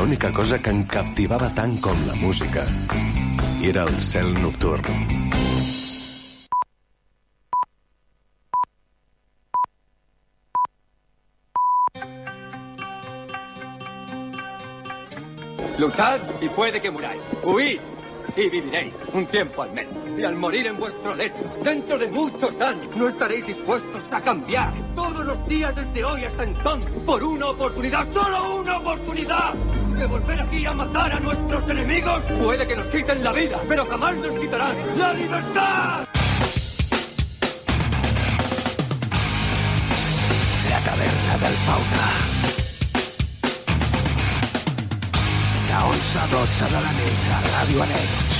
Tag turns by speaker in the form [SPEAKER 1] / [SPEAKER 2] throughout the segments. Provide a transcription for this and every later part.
[SPEAKER 1] L'única cosa que em captivava tant com la música era el cel nocturn.
[SPEAKER 2] Luchad y puede que muráis. Huid y viviréis un tiempo al menos. Y al morir en vuestro lecho, dentro de muchos años, no estaréis dispuestos a cambiar todos los días desde hoy hasta entonces por una oportunidad, solo una oportunidad. De volver aquí a matar a nuestros enemigos. Puede que nos quiten la vida, pero jamás nos quitarán la libertad.
[SPEAKER 3] La taverna del fauna. De 11 a 12 de la nit a Ràdio.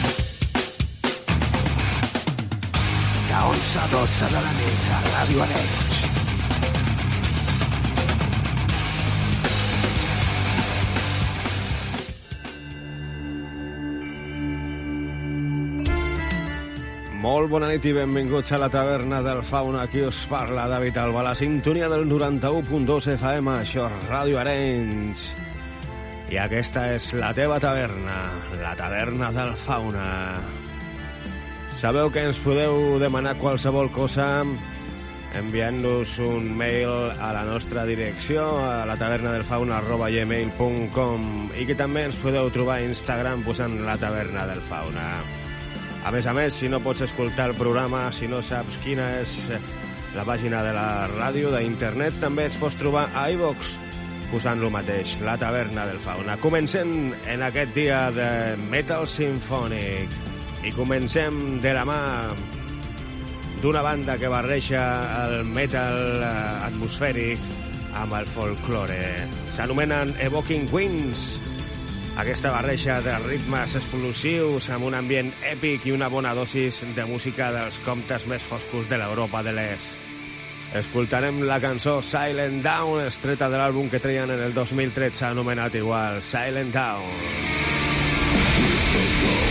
[SPEAKER 3] 11 a 12 de la nit a Ràdio Arenys.
[SPEAKER 4] Molt bona nit i benvinguts a la taverna del Fauna. Aquí us parla David Alba, la sintonia del 91.2 FM, això és Ràdio Arenys. I aquesta és la teva taverna, la taverna del Fauna. Sabeu que ens podeu demanar qualsevol cosa enviant-nos un mail a la nostra direcció, a la taverna del fauna arroba gmail.com i que també ens podeu trobar a Instagram posant la taverna del fauna. A més a més, si no pots escoltar el programa, si no saps quina és la pàgina de la ràdio, d'internet, també ens pots trobar a iVox, posant lo mateix, la taverna del fauna. Comencem en aquest dia de Metal Symphonic i comencem de la mà d'una banda que barreja el metal eh, atmosfèric amb el folklore. S'anomenen Evoking Winds, aquesta barreja de ritmes explosius amb un ambient èpic i una bona dosis de música dels comptes més foscos de l'Europa de l'Est. Escoltarem la cançó Silent Down, estreta de l'àlbum que treien en el 2013 anomenat igual, Silent Down.
[SPEAKER 3] Silent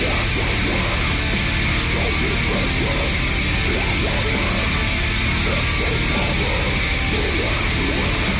[SPEAKER 3] Yeah.
[SPEAKER 4] to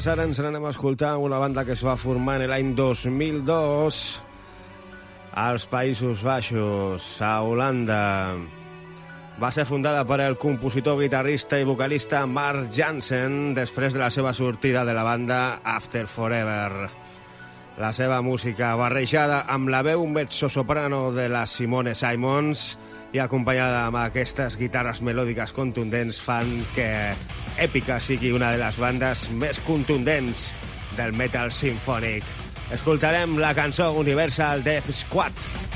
[SPEAKER 4] Doncs ara ens n'anem a escoltar una banda que es va formar en l'any 2002 als Països Baixos, a Holanda. Va ser fundada per el compositor, guitarrista i vocalista Mark Jansen després de la seva sortida de la banda After Forever. La seva música, barrejada amb la veu mezzo-soprano de la Simone Simons, i acompanyada amb aquestes guitarres melòdiques contundents fan que Èpica sigui una de les bandes més contundents del metal sinfònic. Escoltarem la cançó Universal Death Squad.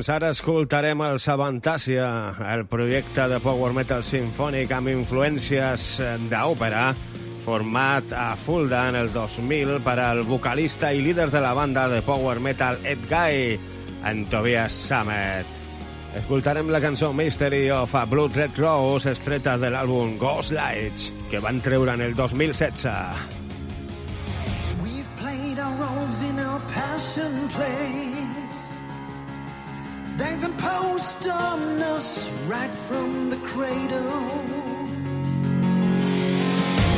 [SPEAKER 4] Doncs ara escoltarem el Savantàcia, el projecte de power metal sinfònic amb influències d'òpera, format a Fulda en el 2000 per al vocalista i líder de la banda de power metal Ed Guy, en Tobias Sammet. Escoltarem la cançó Mystery of a Blood Red Rose, estreta de l'àlbum Ghost Lights, que van treure en el 2016.
[SPEAKER 5] We've played our roles in our passion play They've imposed on us right from the cradle.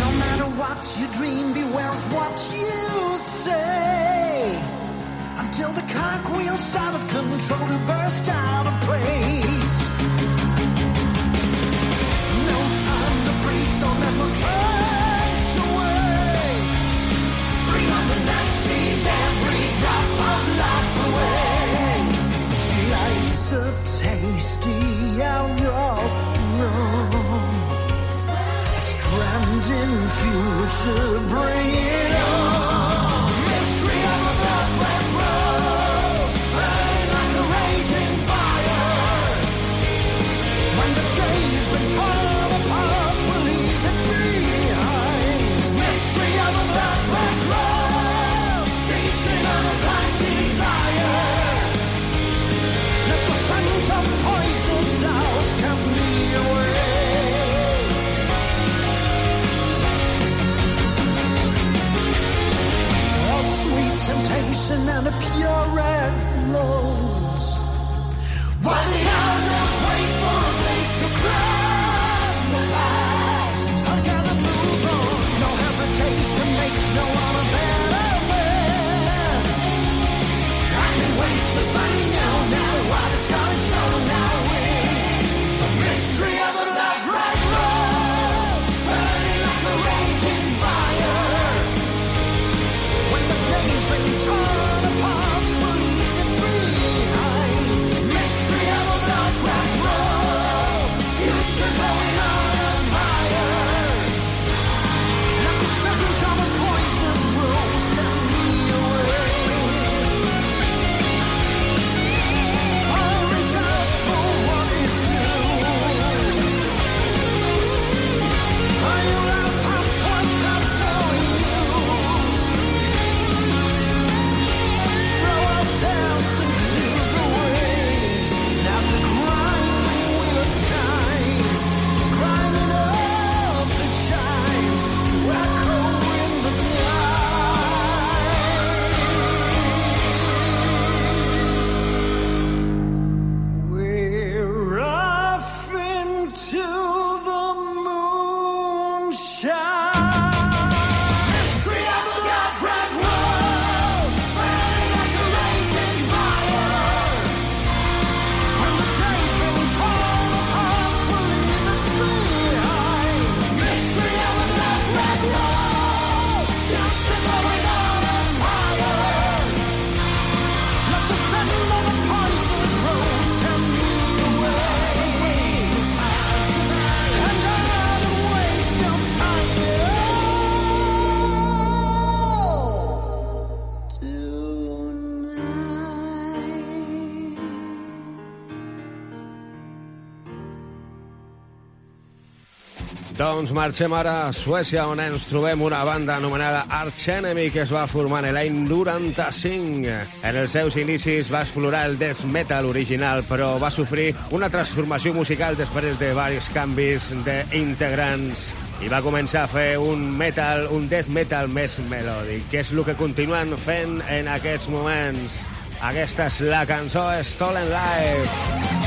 [SPEAKER 5] No matter what you dream, beware of what you say. Until the cartwheel's out of control to burst out of place. And
[SPEAKER 4] Doncs marxem ara a Suècia, on ens trobem una banda anomenada Arch Enemy, que es va formar en l'any 95. En els seus inicis va explorar el death metal original, però va sofrir una transformació musical després de diversos canvis d'integrants i va començar a fer un metal, un death metal més melòdic, que és el que continuen fent en aquests moments. Aquesta és la cançó Stolen Life.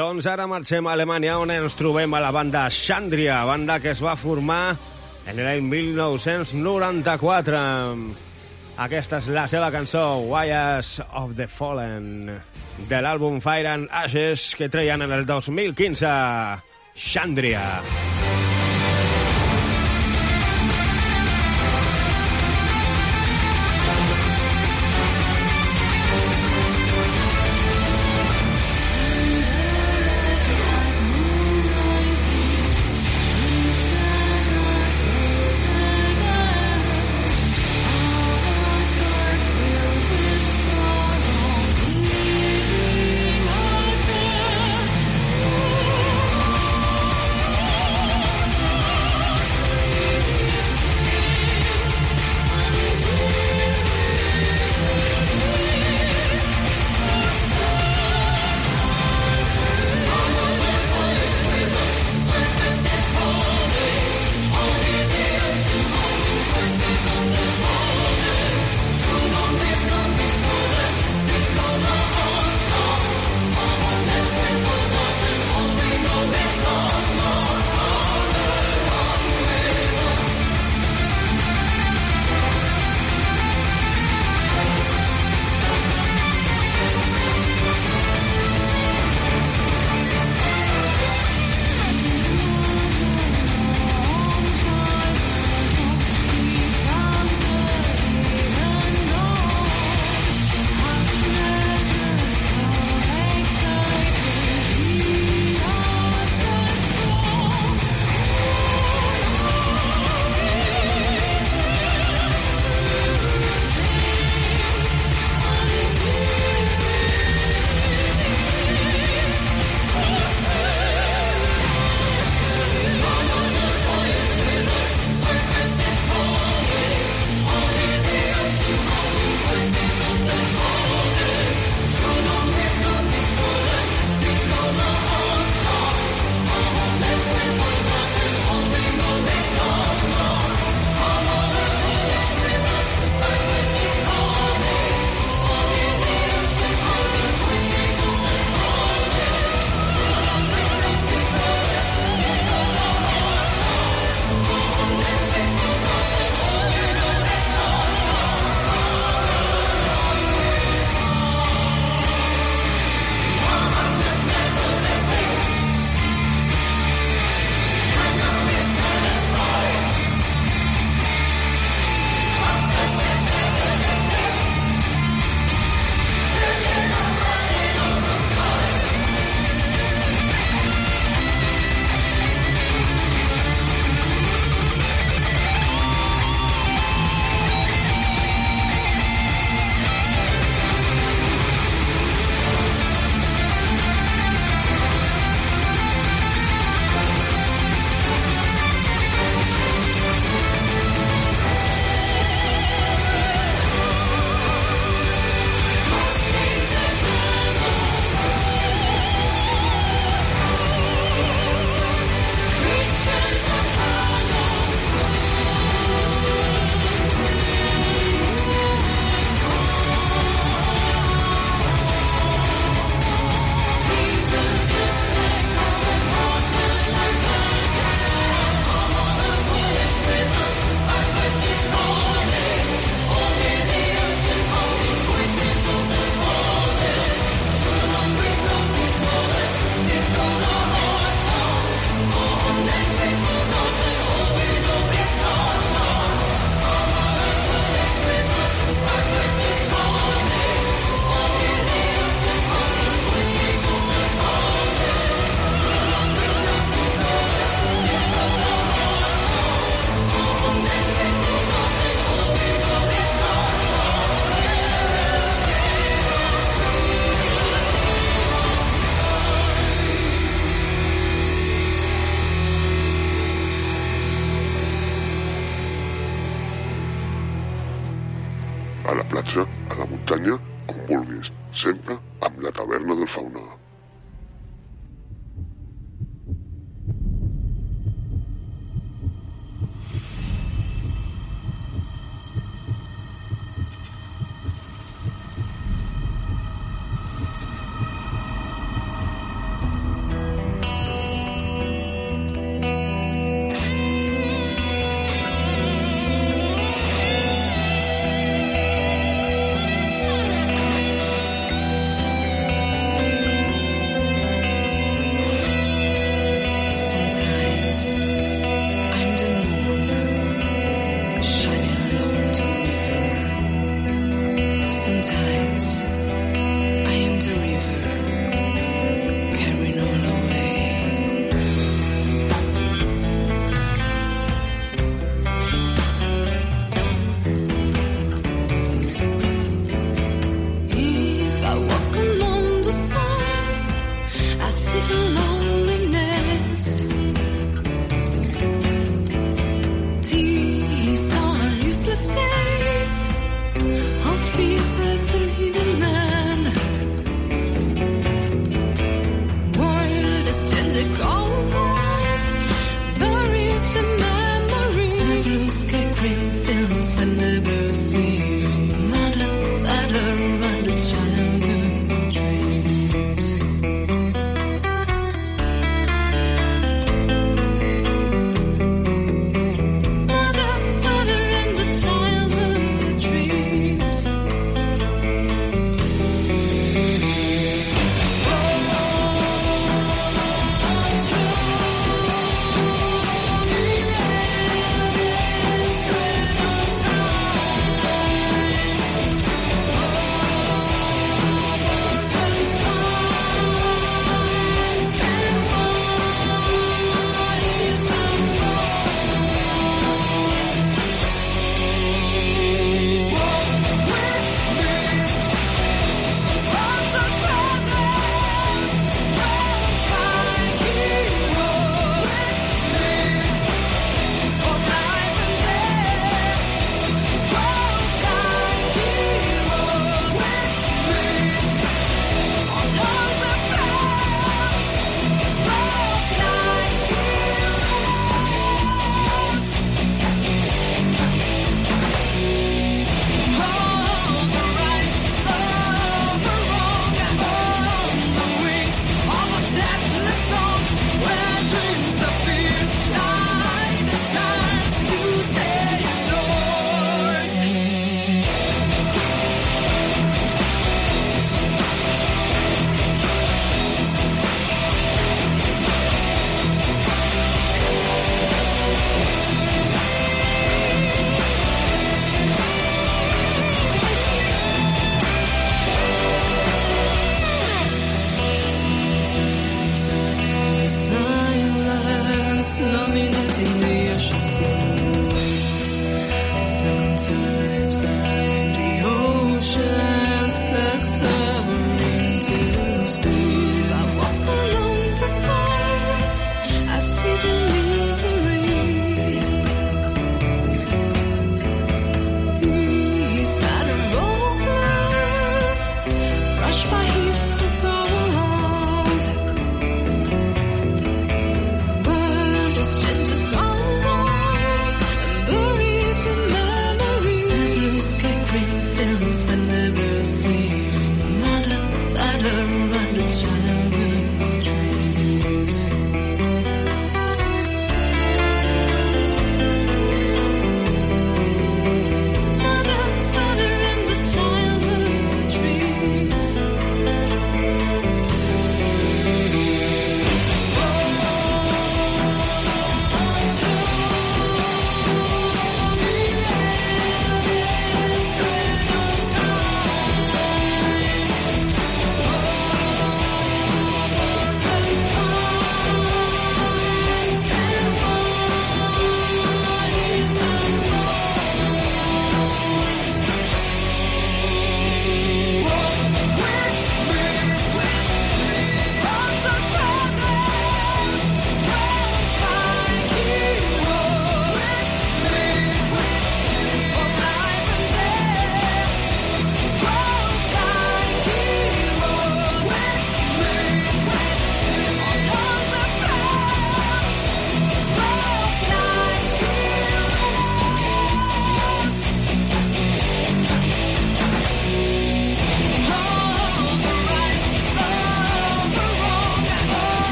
[SPEAKER 6] Doncs ara marxem a Alemanya on ens trobem a la banda Xandria, banda que es va formar en l'any 1994. Aquesta és la seva cançó, Wires of the Fallen, de l'àlbum Fire and Ashes que treien en el 2015. Xandria. Xandria.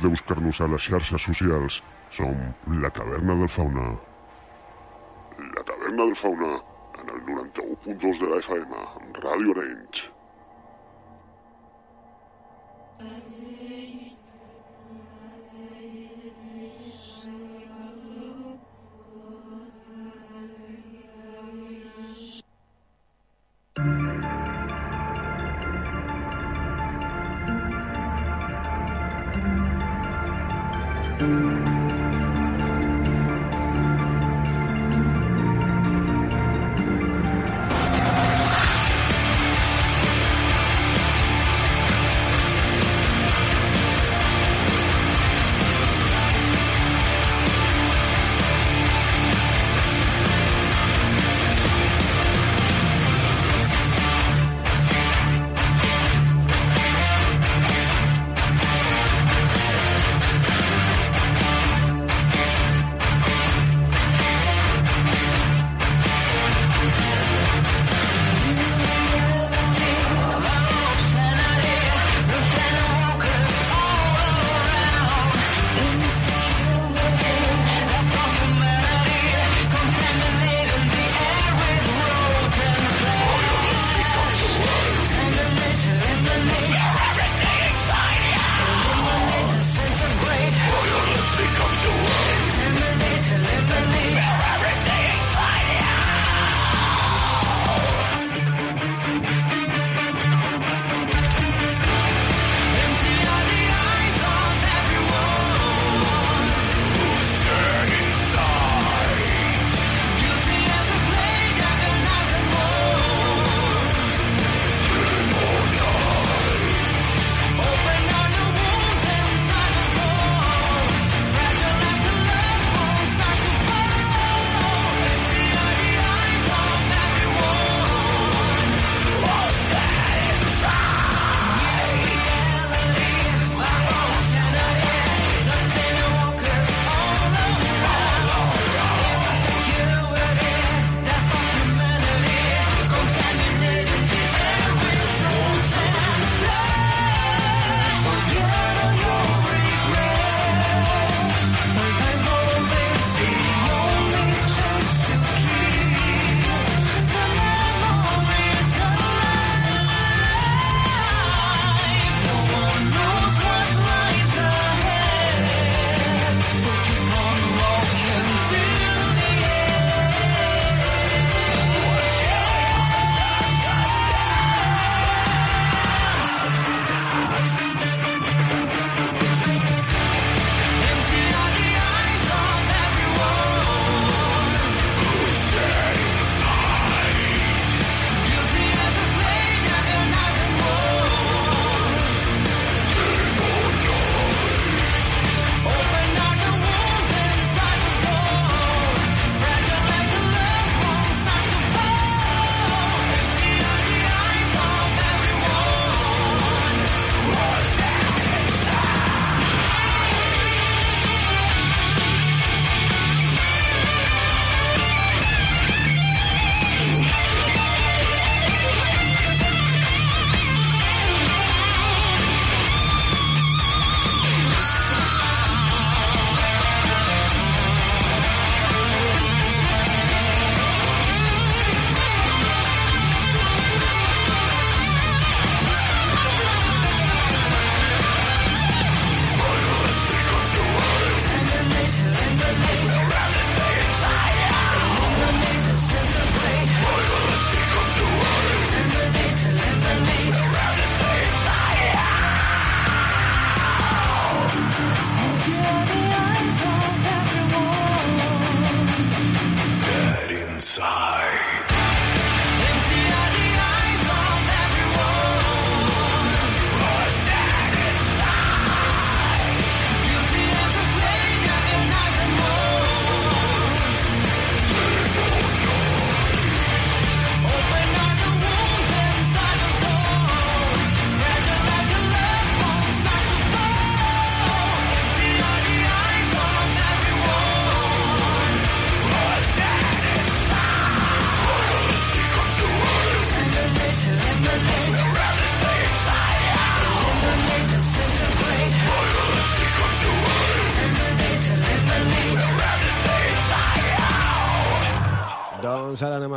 [SPEAKER 7] De buscar-nos a les xarxes socials. Som La Taverna del Fauna. La Taverna del Fauna, en el 91.2 de la FM, Ràdio Arenys.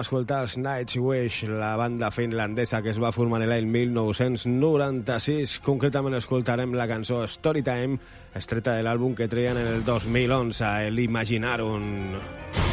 [SPEAKER 6] Escoltar els Nightwish, la banda finlandesa que es va formar l'any 1996. Concretament escoltarem la cançó Storytime, estreta de l'àlbum que treien en el 2011, l'Imaginarum. L'Imaginarum.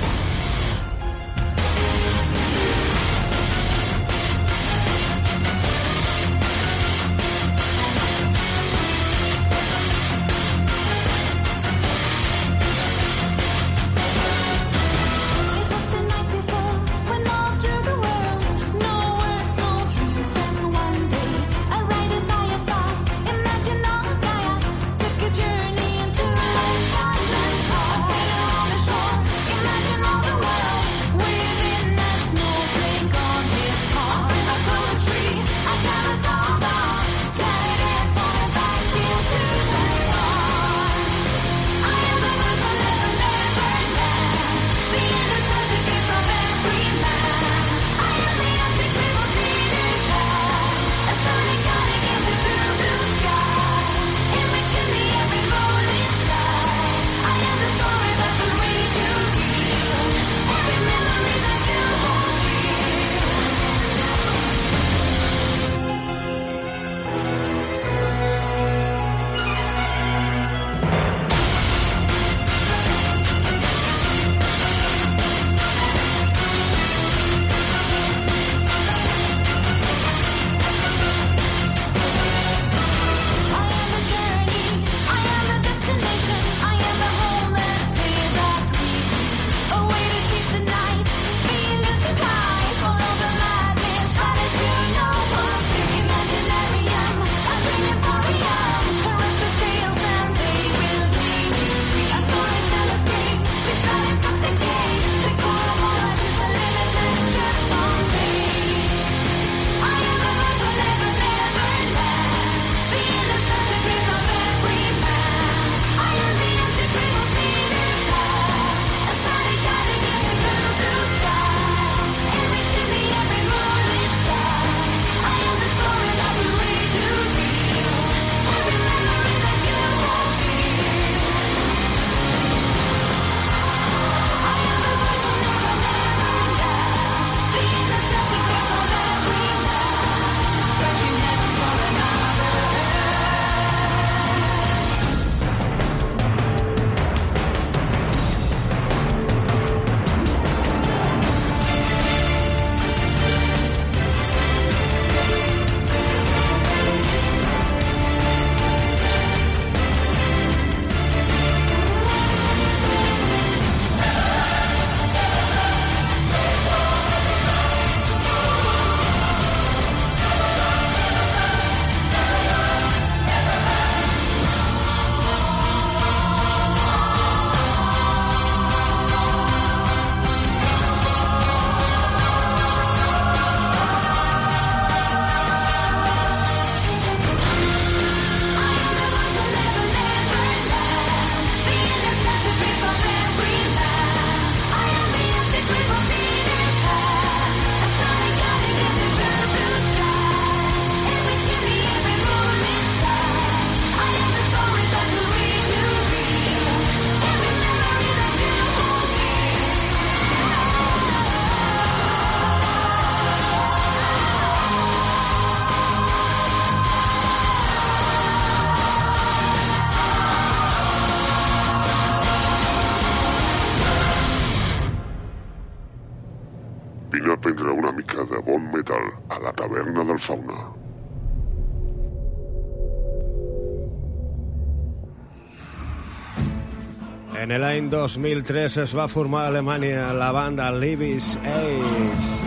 [SPEAKER 6] En l'any 2003 es va formar a Alemanya la banda Libis Age.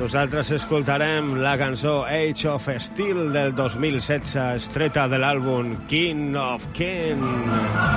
[SPEAKER 6] Nosaltres escoltarem la cançó Age of Steel del 2016, estreta de l'àlbum King of King.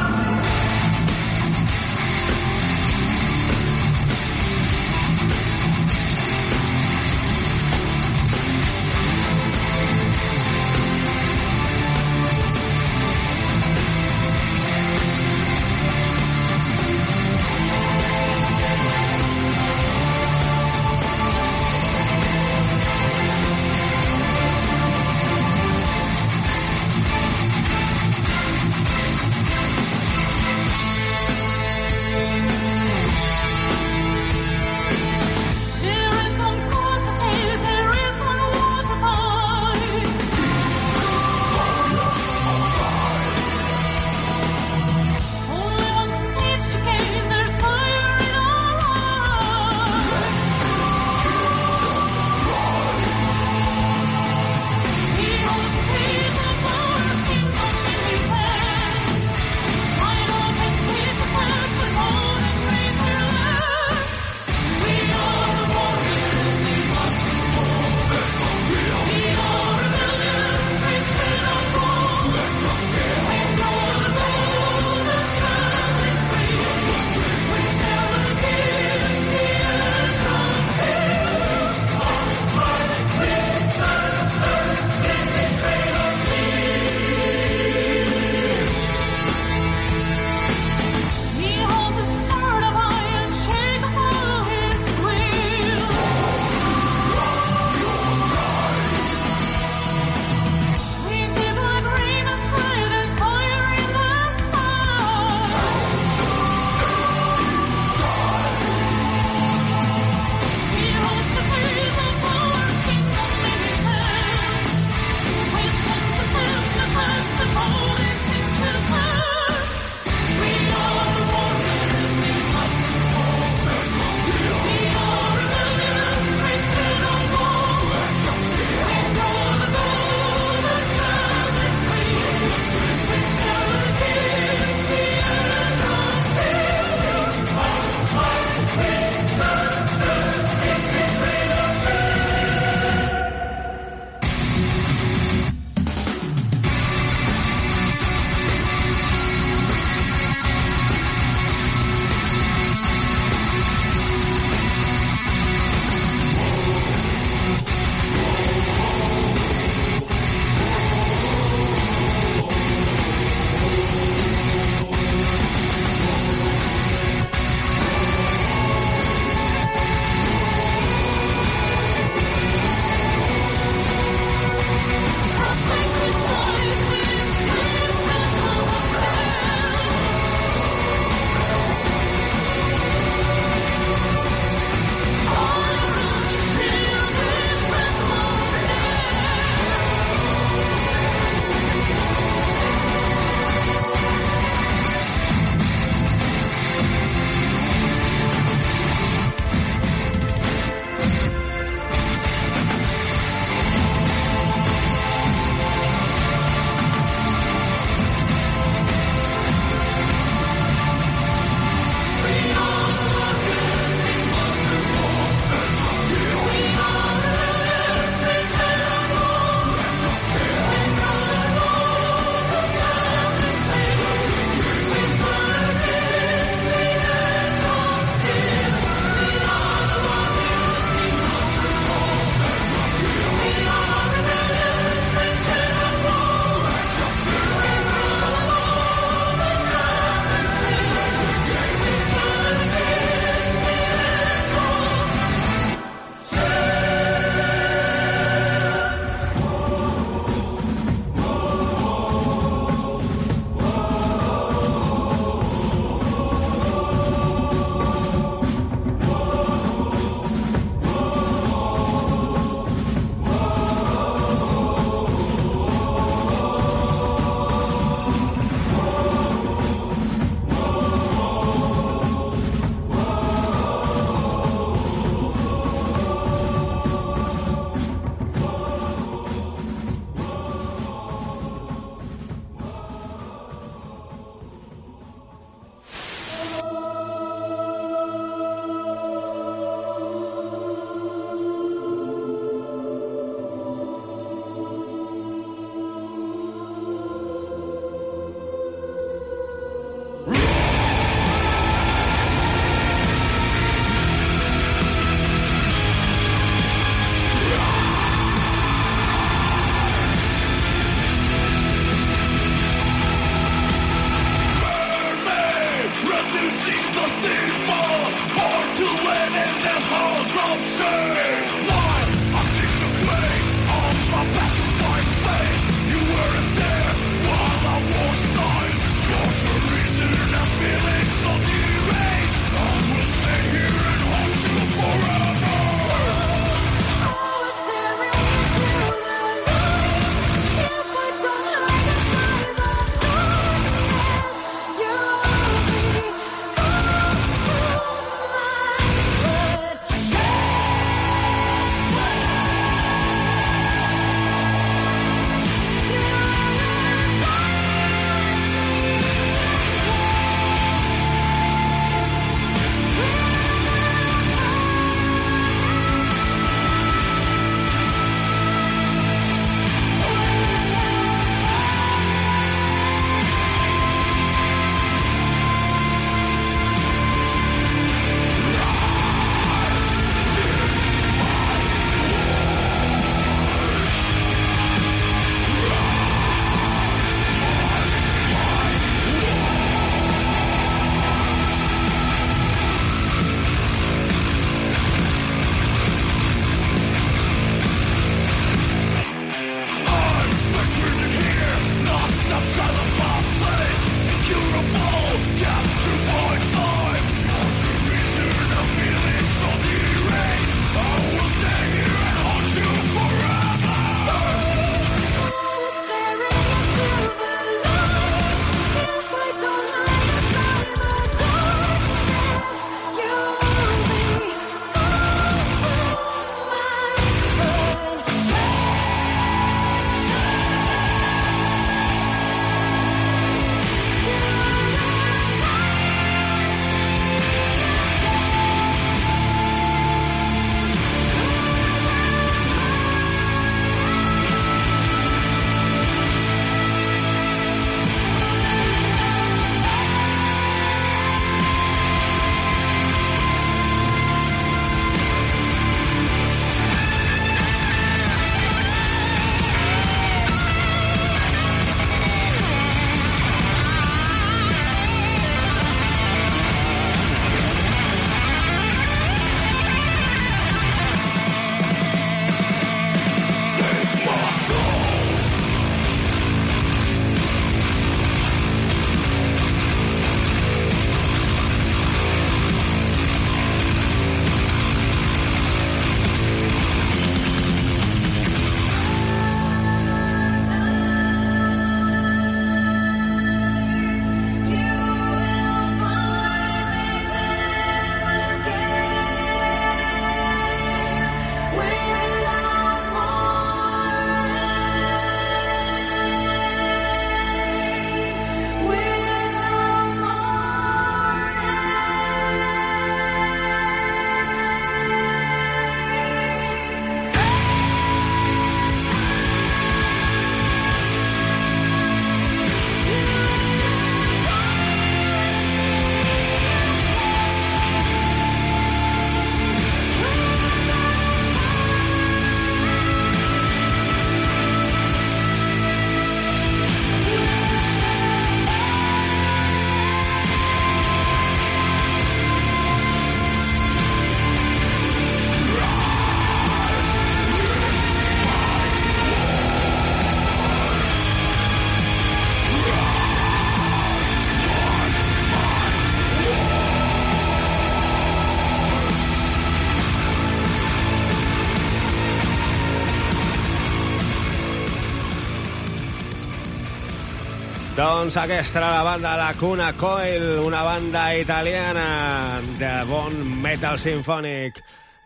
[SPEAKER 4] Doncs aquesta era la banda La Cuna Coil, una banda italiana de bon metal sinfònic.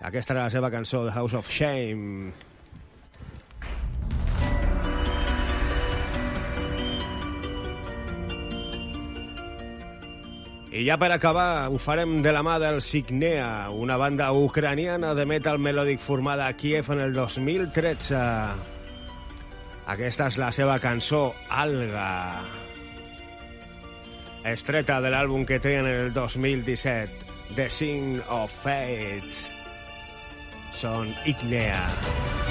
[SPEAKER 4] Aquesta era la seva cançó, The House of Shame. I ja per acabar, ho farem de la mà del Signea, una banda ucraniana de metal melòdic formada a Kiev en el 2013. Aquesta és la seva cançó, Alga. Estreta de l'àlbum que treien en el 2017, The Sin of Fate. Són Ignea.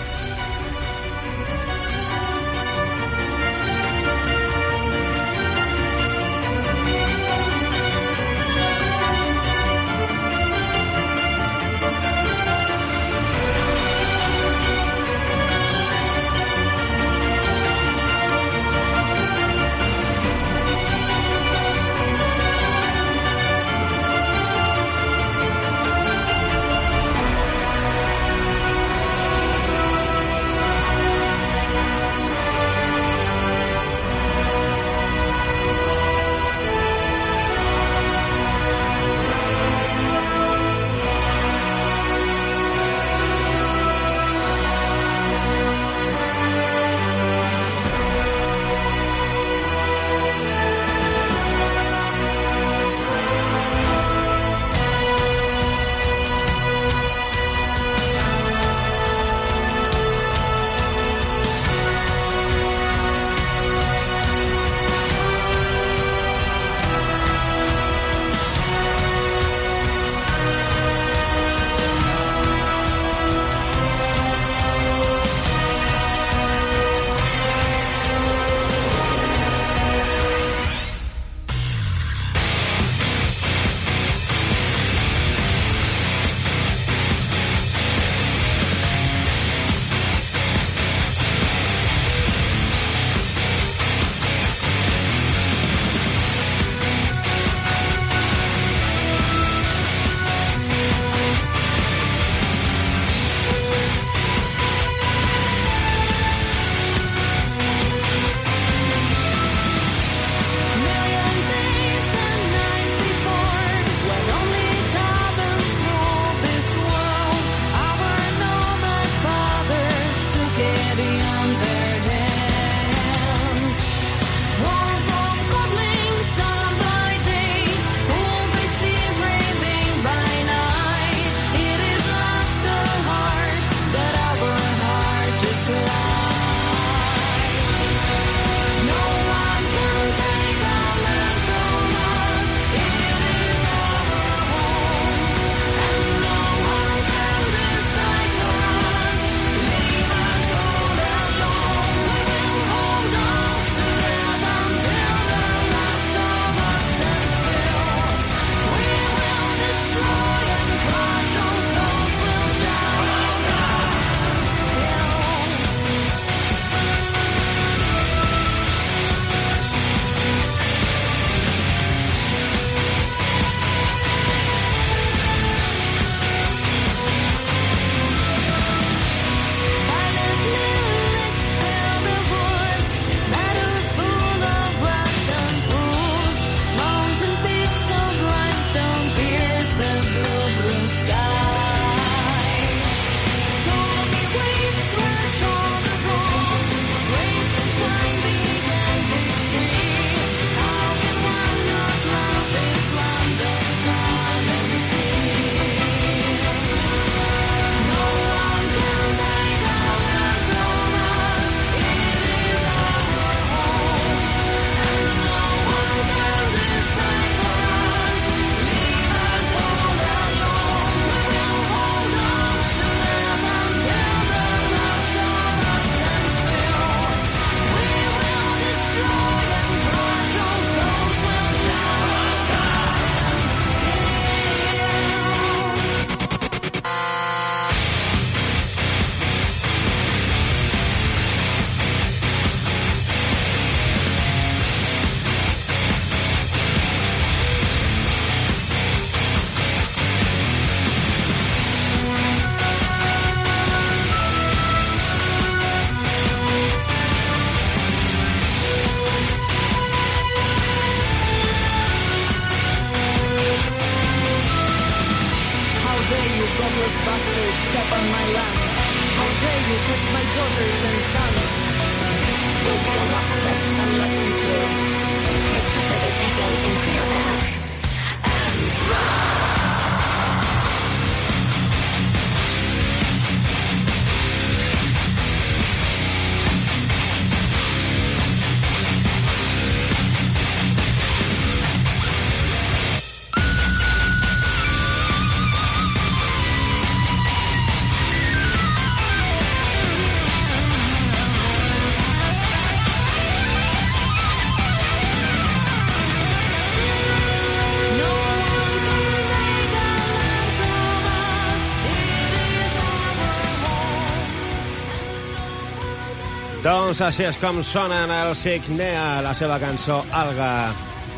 [SPEAKER 4] Doncs així és com sonen el Signea, la seva cançó Alga.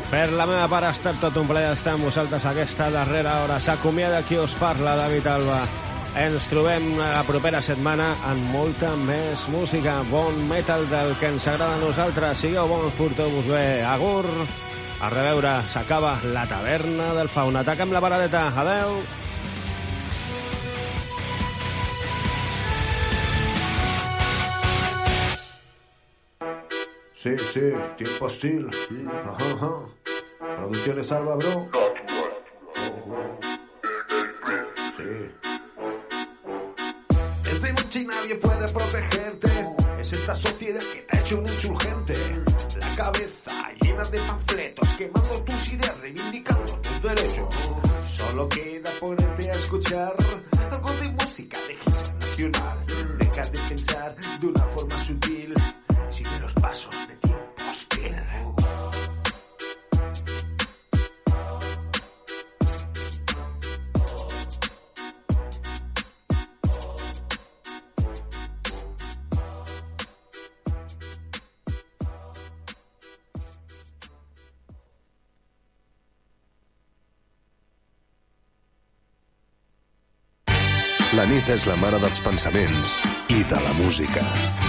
[SPEAKER 4] Per la meva part ha estat tot un plaer estar amb vosaltres aquesta darrera hora. S'acomiada qui us parla, David Alba. Ens trobem la propera setmana amb molta més música, bon metal del que ens agrada a nosaltres. Sigueu bons, porteu-vos bé. Agur, a reveure, s'acaba la taverna del fauna. Ataquem la paradeta. Adeu.
[SPEAKER 8] Sí, sí, tiempo hostil. Ajá, ajá. Producciones Alba, bro. Sí. Es de noche y nadie puede protegerte. Es esta sociedad que te ha hecho un insurgente. La cabeza llena de panfletos, quemando tus ideas, reivindicando tus derechos. Solo queda ponerte a escuchar algo de música de hip nacional. Deja de pensar de una forma sutil. Sigue los pasos de tiempo hostil.
[SPEAKER 1] La nit és la mare dels pensaments i de la música.